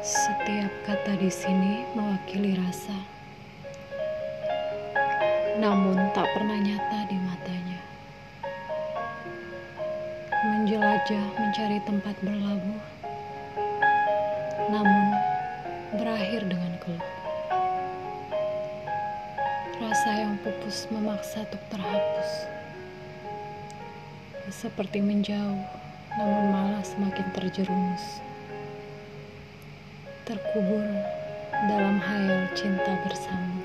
Setiap kata di sini mewakili rasa, namun tak pernah nyata di matanya. Menjelajah mencari tempat berlabuh, namun berakhir dengan keluh. Rasa yang pupus memaksa untuk terhapus, seperti menjauh, namun malah semakin terjerumus terkubur dalam hayal cinta bersama.